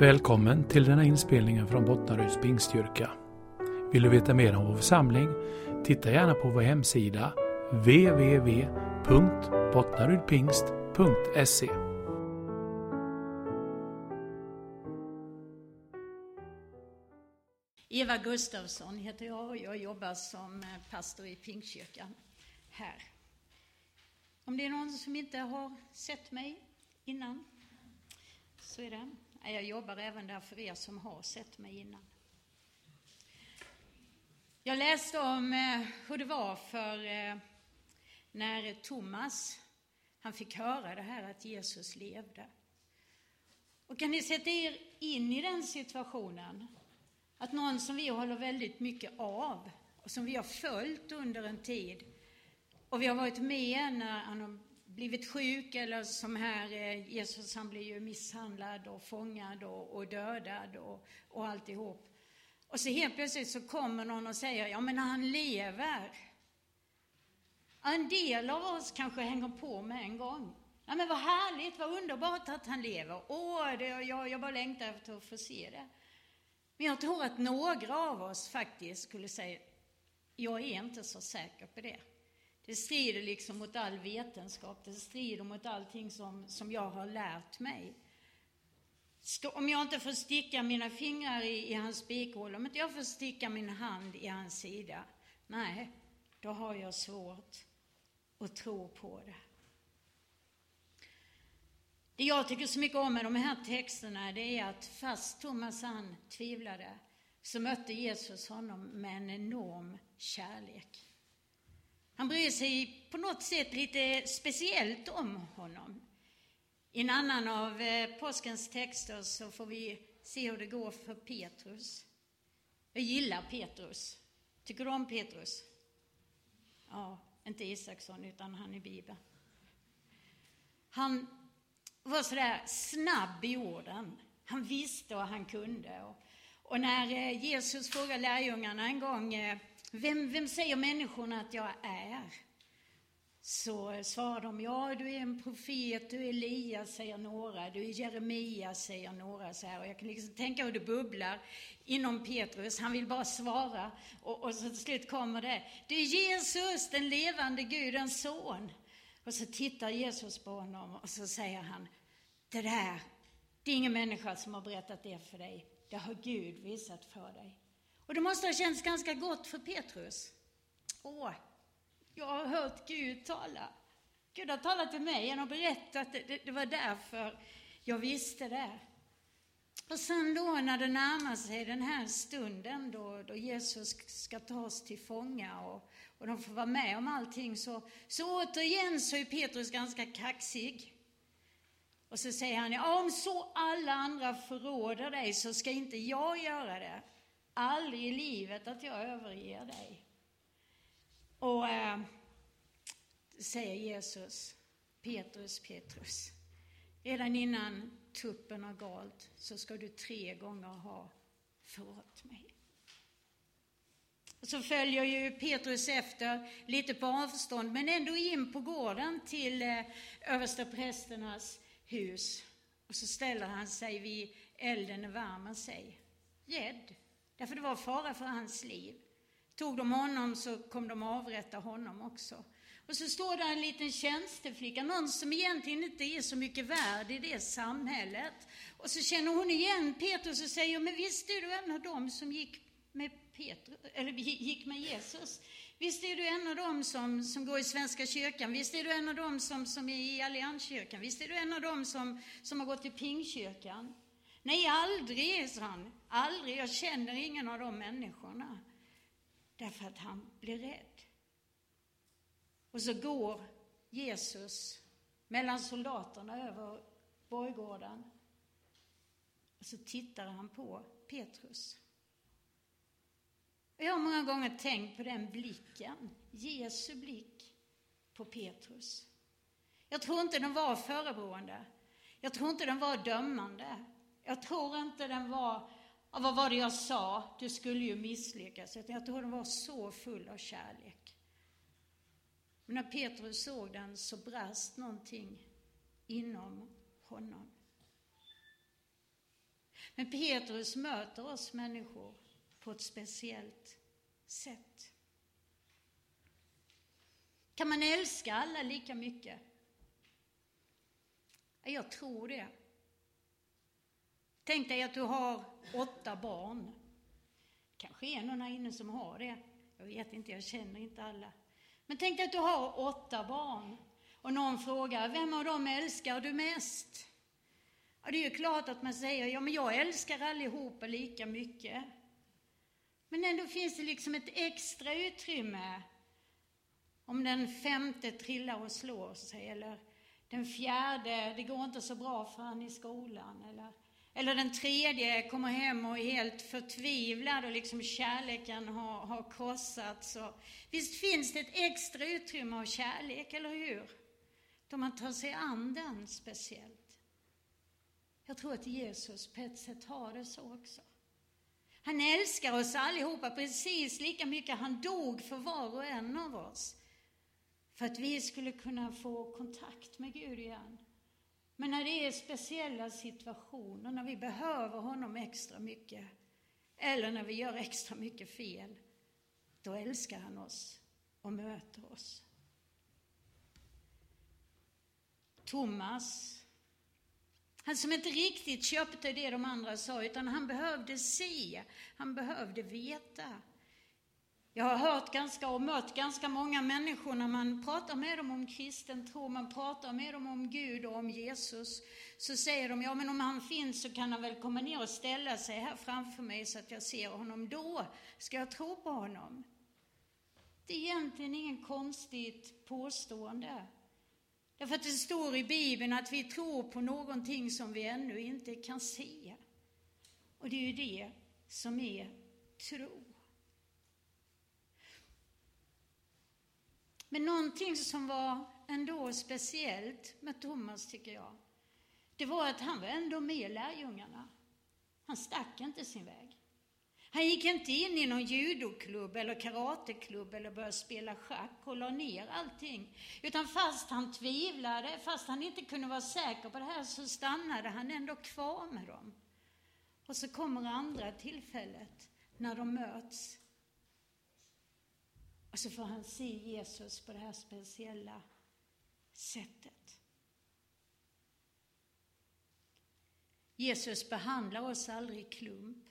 Välkommen till denna inspelningen från Bottnaryds pingstkyrka. Vill du veta mer om vår församling? Titta gärna på vår hemsida www.bottnarydpingst.se Eva Gustafsson heter jag och jag jobbar som eh, pastor i Pingstkyrkan här. Om det är någon som inte har sett mig innan så är det. Jag jobbar även där för er som har sett mig innan. Jag läste om eh, hur det var för eh, när Thomas han fick höra det här att Jesus levde. Och kan ni sätta er in i den situationen? Att någon som vi håller väldigt mycket av och som vi har följt under en tid och vi har varit med när han har blivit sjuk eller som här, eh, Jesus han blir ju misshandlad och fångad och, och dödad och, och alltihop. Och så helt plötsligt så kommer någon och säger, ja men han lever. En del av oss kanske hänger på med en gång. Ja men vad härligt, vad underbart att han lever. Åh, det, jag, jag bara längtar efter att få se det. Men jag tror att några av oss faktiskt skulle säga, jag är inte så säker på det. Det strider liksom mot all vetenskap, det strider mot allting som, som jag har lärt mig. Om jag inte får sticka mina fingrar i, i hans spikhål, om inte jag får sticka min hand i hans sida, nej, då har jag svårt att tro på det. Det jag tycker så mycket om med de här texterna, det är att fast Thomas han tvivlade, så mötte Jesus honom med en enorm kärlek. Han bryr sig på något sätt lite speciellt om honom. I en annan av eh, påskens texter så får vi se hur det går för Petrus. Jag gillar Petrus. Tycker du om Petrus? Ja, inte Isaksson, utan han i Bibeln. Han var sådär snabb i orden. Han visste och han kunde. Och, och när eh, Jesus frågade lärjungarna en gång eh, vem, vem säger människorna att jag är? Så svarar de, ja du är en profet, du är Elias, säger några, du är Jeremia, säger några så här. Och jag kan liksom tänka hur det bubblar inom Petrus, han vill bara svara. Och, och så till slut kommer det, du är Jesus, den levande Gudens son. Och så tittar Jesus på honom och så säger han, det där, det är ingen människa som har berättat det för dig, det har Gud visat för dig. Och det måste ha känts ganska gott för Petrus. Åh, jag har hört Gud tala. Gud har talat till mig, han har berättat, det, det, det var därför jag visste det. Och sen då när det närmar sig den här stunden då, då Jesus ska tas till fånga och, och de får vara med om allting så, så återigen så är Petrus ganska kaxig. Och så säger han, ja, om så alla andra förråder dig så ska inte jag göra det aldrig i livet att jag överger dig. Och eh, säger Jesus, Petrus, Petrus, redan innan tuppen har galt så ska du tre gånger ha förrått mig. Och så följer ju Petrus efter lite på avstånd, men ändå in på gården till eh, översteprästernas hus. Och så ställer han sig vid elden och värmer sig, rädd Därför det var fara för hans liv. Tog de honom så kom de avrätta honom också. Och så står där en liten tjänsteflicka, någon som egentligen inte är så mycket värd i det samhället. Och så känner hon igen Petrus och säger, men visst är du en av dem som gick med, Petrus, eller gick med Jesus? Visst är du en av dem som, som går i Svenska kyrkan? Visst är du en av dem som, som är i Allianskyrkan? Visst är du en av dem som, som har gått i Pingkyrkan? Nej, aldrig, sa han. Aldrig. Jag känner ingen av de människorna. Därför att han blir rädd. Och så går Jesus mellan soldaterna över borggården. Och så tittar han på Petrus. Jag har många gånger tänkt på den blicken, Jesu blick på Petrus. Jag tror inte den var förebrående. Jag tror inte den var dömande. Jag tror inte den var, vad var det jag sa, du skulle ju misslyckas. Jag tror den var så full av kärlek. Men när Petrus såg den så brast någonting inom honom. Men Petrus möter oss människor på ett speciellt sätt. Kan man älska alla lika mycket? Jag tror det. Tänk dig att du har åtta barn. Kanske är någon här inne som har det. Jag vet inte, jag känner inte alla. Men tänk dig att du har åtta barn och någon frågar, vem av dem älskar du mest? Ja, det är ju klart att man säger, ja men jag älskar allihopa lika mycket. Men ändå finns det liksom ett extra utrymme om den femte trillar och slår sig eller den fjärde, det går inte så bra för han i skolan eller eller den tredje kommer hem och är helt förtvivlad och liksom kärleken har, har krossats. Och, visst finns det ett extra utrymme av kärlek, eller hur? Då man tar sig an den speciellt. Jag tror att Jesus på ett sätt har det så också. Han älskar oss allihopa precis lika mycket. Han dog för var och en av oss. För att vi skulle kunna få kontakt med Gud igen. Men när det är speciella situationer, när vi behöver honom extra mycket, eller när vi gör extra mycket fel, då älskar han oss och möter oss. Thomas, han som inte riktigt köpte det de andra sa, utan han behövde se, han behövde veta. Jag har hört ganska och mött ganska många människor när man pratar med dem om kristen tro, man pratar med dem om Gud och om Jesus, så säger de, ja men om han finns så kan han väl komma ner och ställa sig här framför mig så att jag ser honom, då ska jag tro på honom. Det är egentligen ingen konstigt påstående. Därför att det står i Bibeln att vi tror på någonting som vi ännu inte kan se. Och det är ju det som är tro. Men någonting som var ändå speciellt med Thomas, tycker jag, det var att han var ändå med lärjungarna. Han stack inte sin väg. Han gick inte in i någon judoklubb eller karateklubb eller började spela schack och la ner allting. Utan fast han tvivlade, fast han inte kunde vara säker på det här, så stannade han ändå kvar med dem. Och så kommer andra tillfället när de möts och så får han se Jesus på det här speciella sättet. Jesus behandlar oss aldrig i klump.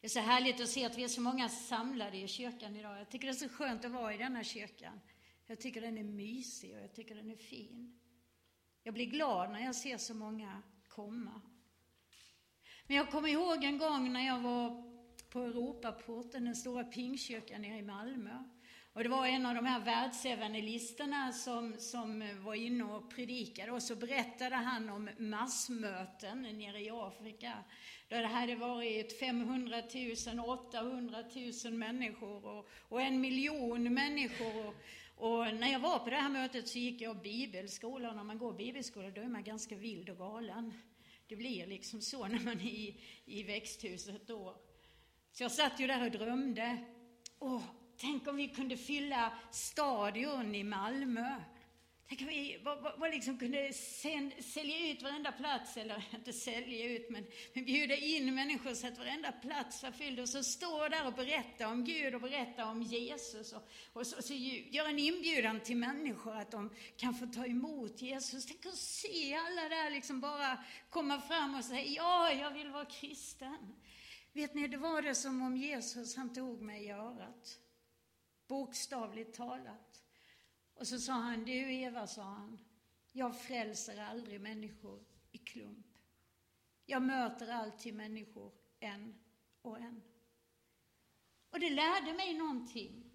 Det är så härligt att se att vi är så många samlade i kyrkan idag. Jag tycker det är så skönt att vara i denna kyrkan. Jag tycker den är mysig och jag tycker den är fin. Jag blir glad när jag ser så många komma. Men jag kommer ihåg en gång när jag var på Europaporten, den stora pingkyrkan nere i Malmö. Och det var en av de här världsevangelisterna som, som var inne och predikade och så berättade han om massmöten nere i Afrika. Där det hade varit 500 000, 800 000 människor och, och en miljon människor. Och, och, när jag var på det här mötet så gick jag bibelskola och när man går bibelskola då är man ganska vild och galen. Det blir liksom så när man är i, i växthuset då. Så jag satt ju där och drömde. Åh, Tänk om vi kunde fylla stadion i Malmö. Tänk om vi vad, vad liksom kunde sen, sälja ut varenda plats, eller inte sälja ut, men, men bjuda in människor så att varenda plats var fylld. Och så stå där och berätta om Gud och berätta om Jesus. Och, och så, så göra en inbjudan till människor att de kan få ta emot Jesus. Tänk att se alla där liksom bara komma fram och säga, ja, jag vill vara kristen. Vet ni, det var det som om Jesus, han tog mig i örat. Bokstavligt talat. Och så sa han, du Eva, sa han, jag frälser aldrig människor i klump. Jag möter alltid människor en och en. Och det lärde mig någonting.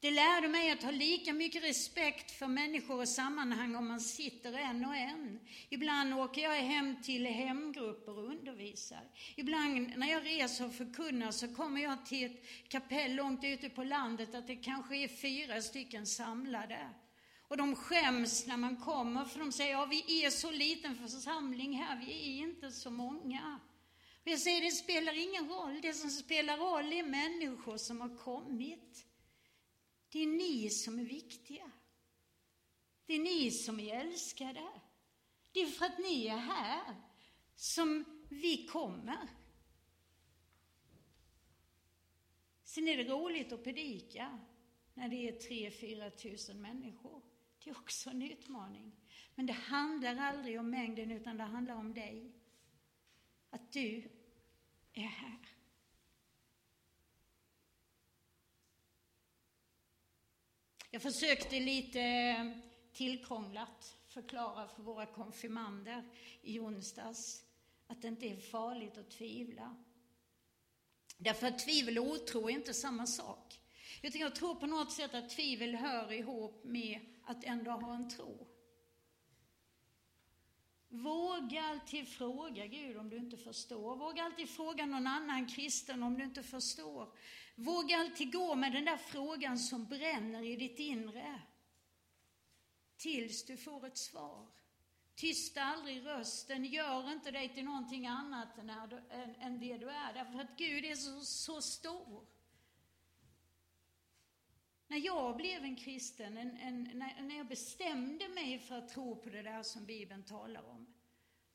Det lärde mig att ha lika mycket respekt för människor och sammanhang om man sitter en och en. Ibland åker jag hem till hemgrupper och undervisar. Ibland när jag reser och förkunnar så kommer jag till ett kapell långt ute på landet att det kanske är fyra stycken samlade. Och de skäms när man kommer för de säger, ja vi är så liten församling här, vi är inte så många. Och jag säger, det spelar ingen roll, det som spelar roll är människor som har kommit. Det är ni som är viktiga. Det är ni som är älskade. Det är för att ni är här som vi kommer. Sen är det roligt att predika när det är tre, fyra tusen människor. Det är också en utmaning. Men det handlar aldrig om mängden, utan det handlar om dig. Att du är här. Jag försökte lite eh, tillkrånglat förklara för våra konfirmander i onsdags att det inte är farligt att tvivla. Därför att tvivel och otro är inte samma sak. Utan jag tror på något sätt att tvivel hör ihop med att ändå ha en tro. Våga alltid fråga Gud om du inte förstår. Våga alltid fråga någon annan kristen om du inte förstår. Våga alltid gå med den där frågan som bränner i ditt inre. Tills du får ett svar. Tysta aldrig rösten, gör inte dig till någonting annat än, än, än det du är. Därför att Gud är så, så stor. När jag blev en kristen, en, en, när, när jag bestämde mig för att tro på det där som Bibeln talar om,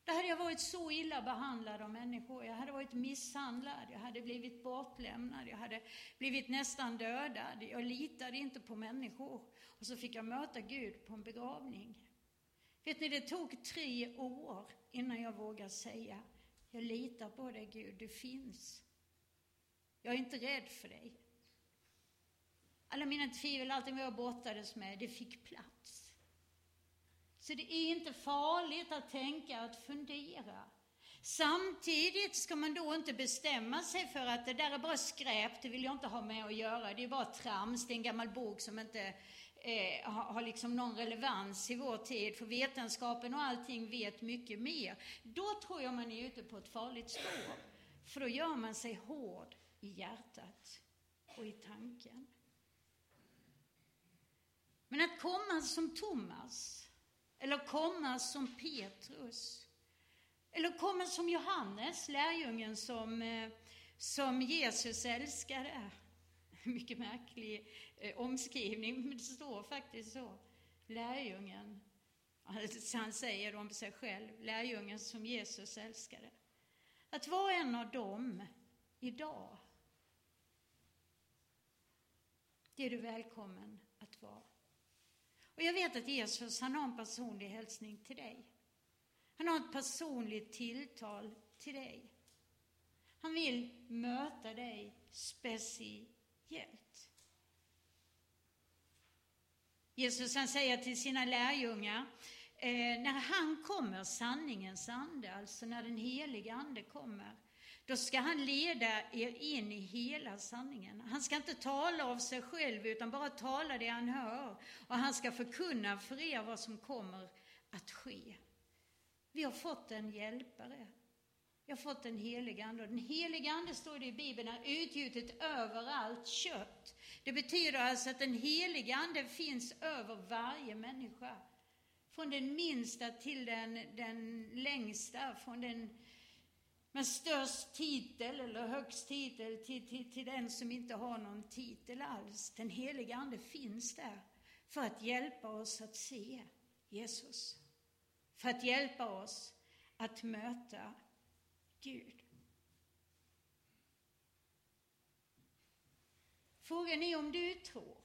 då hade jag varit så illa behandlad av människor. Jag varit misshandlad, jag hade blivit bortlämnad, jag hade blivit nästan dödad. Jag litade inte på människor. Och så fick jag möta Gud på en begravning. Vet ni, det tog tre år innan jag vågade säga, jag litar på dig Gud, du finns. Jag är inte rädd för dig. Alla mina tvivel, allting jag brottades med, det fick plats. Så det är inte farligt att tänka, att fundera. Samtidigt ska man då inte bestämma sig för att det där är bara skräp, det vill jag inte ha med att göra, det är bara trams, det är en gammal bok som inte eh, har, liksom någon relevans i vår tid, för vetenskapen och allting vet mycket mer. Då tror jag man är ute på ett farligt spår, för då gör man sig hård i hjärtat och i tanken. Men att komma som Thomas, eller komma som Petrus, eller kommer som Johannes, lärjungen som, eh, som Jesus älskade. Mycket märklig eh, omskrivning, men det står faktiskt så. Lärjungen, alltså, han säger om sig själv, lärjungen som Jesus älskade. Att vara en av dem idag, det är du välkommen att vara. Och jag vet att Jesus, han har en personlig hälsning till dig. Han har ett personligt tilltal till dig. Han vill möta dig speciellt. Jesus han säger till sina lärjungar, eh, när han kommer, sanningens ande, alltså när den heliga ande kommer, då ska han leda er in i hela sanningen. Han ska inte tala av sig själv, utan bara tala det han hör. Och han ska förkunna för er vad som kommer att ske. Vi har fått en hjälpare. Vi har fått en helig ande. Och den heliga ande, står det i Bibeln, är utgjutet över allt kött. Det betyder alltså att den heliga ande finns över varje människa. Från den minsta till den, den längsta, från den med störst titel eller högst titel till, till, till den som inte har någon titel alls. Den heliga Ande finns där för att hjälpa oss att se Jesus. För att hjälpa oss att möta Gud. Frågan är om du tror.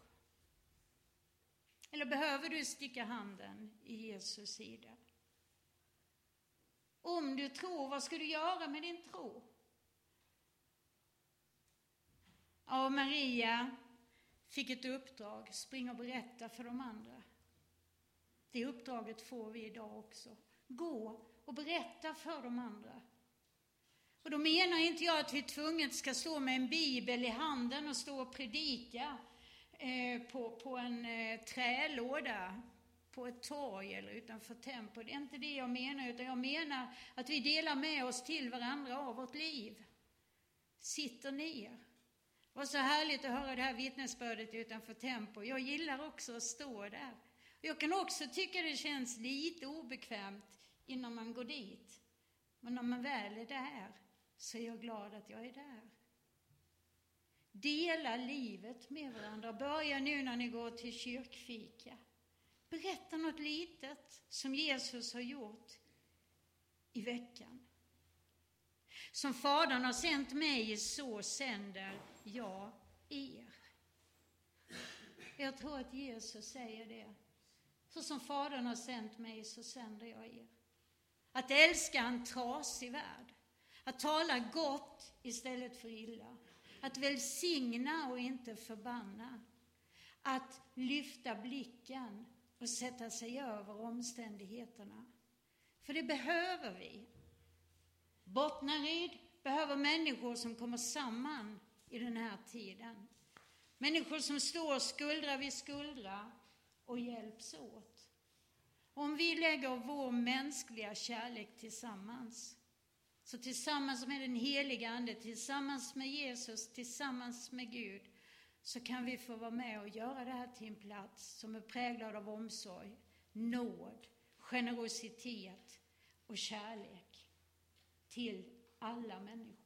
Eller behöver du sticka handen i Jesus sida? Om du tror, vad ska du göra med din tro? Ja, Maria fick ett uppdrag, spring och berätta för de andra. Det uppdraget får vi idag också. Gå och berätta för de andra. Och då menar inte jag att vi tvunget ska stå med en bibel i handen och stå och predika eh, på, på en eh, trälåda på ett torg eller utanför tempel. Det är inte det jag menar, utan jag menar att vi delar med oss till varandra av vårt liv. Sitter ner. Det var så härligt att höra det här vittnesbördet utanför Tempo. Jag gillar också att stå där. Jag kan också tycka det känns lite obekvämt innan man går dit. Men när man väl är där så är jag glad att jag är där. Dela livet med varandra. Börja nu när ni går till kyrkfika. Berätta något litet som Jesus har gjort i veckan. Som Fadern har sänt mig, så sänder jag er. Jag tror att Jesus säger det. Så som Fadern har sänt mig, så sänder jag er. Att älska en trasig värld. Att tala gott istället för illa. Att välsigna och inte förbanna. Att lyfta blicken och sätta sig över omständigheterna. För det behöver vi. Bottnaryd behöver människor som kommer samman i den här tiden. Människor som står skuldra vid skuldra och hjälps åt. Om vi lägger vår mänskliga kärlek tillsammans, så tillsammans med den heliga Ande, tillsammans med Jesus, tillsammans med Gud, så kan vi få vara med och göra det här till en plats som är präglad av omsorg, nåd, generositet och kärlek till alla människor.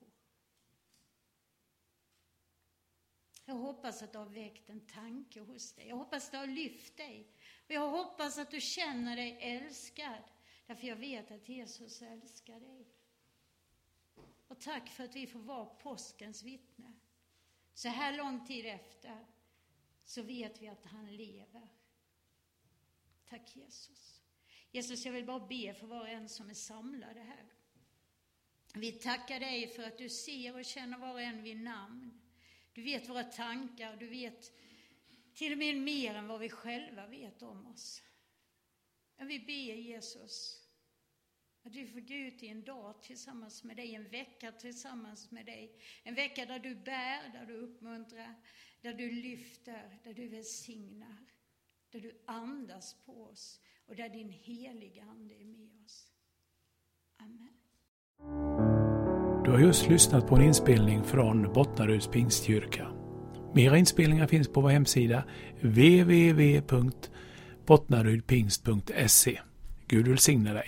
Jag hoppas att det har väckt en tanke hos dig. Jag hoppas att det har lyft dig. Och jag hoppas att du känner dig älskad. Därför jag vet att Jesus älskar dig. Och tack för att vi får vara påskens vittne. Så här lång tid efter så vet vi att han lever. Tack Jesus. Jesus, jag vill bara be för var och en som är samlade här. Vi tackar dig för att du ser och känner var och en vid namn. Du vet våra tankar, du vet till och med mer än vad vi själva vet om oss. Men vi ber Jesus att vi får gå ut i en dag tillsammans med dig, en vecka tillsammans med dig. En vecka där du bär, där du uppmuntrar, där du lyfter, där du välsignar, där du andas på oss och där din heliga Ande är med oss. Amen. Du har just lyssnat på en inspelning från Bottnaryds pingstkyrka. Mera inspelningar finns på vår hemsida www.bottnarydpingst.se. Gud välsigne dig.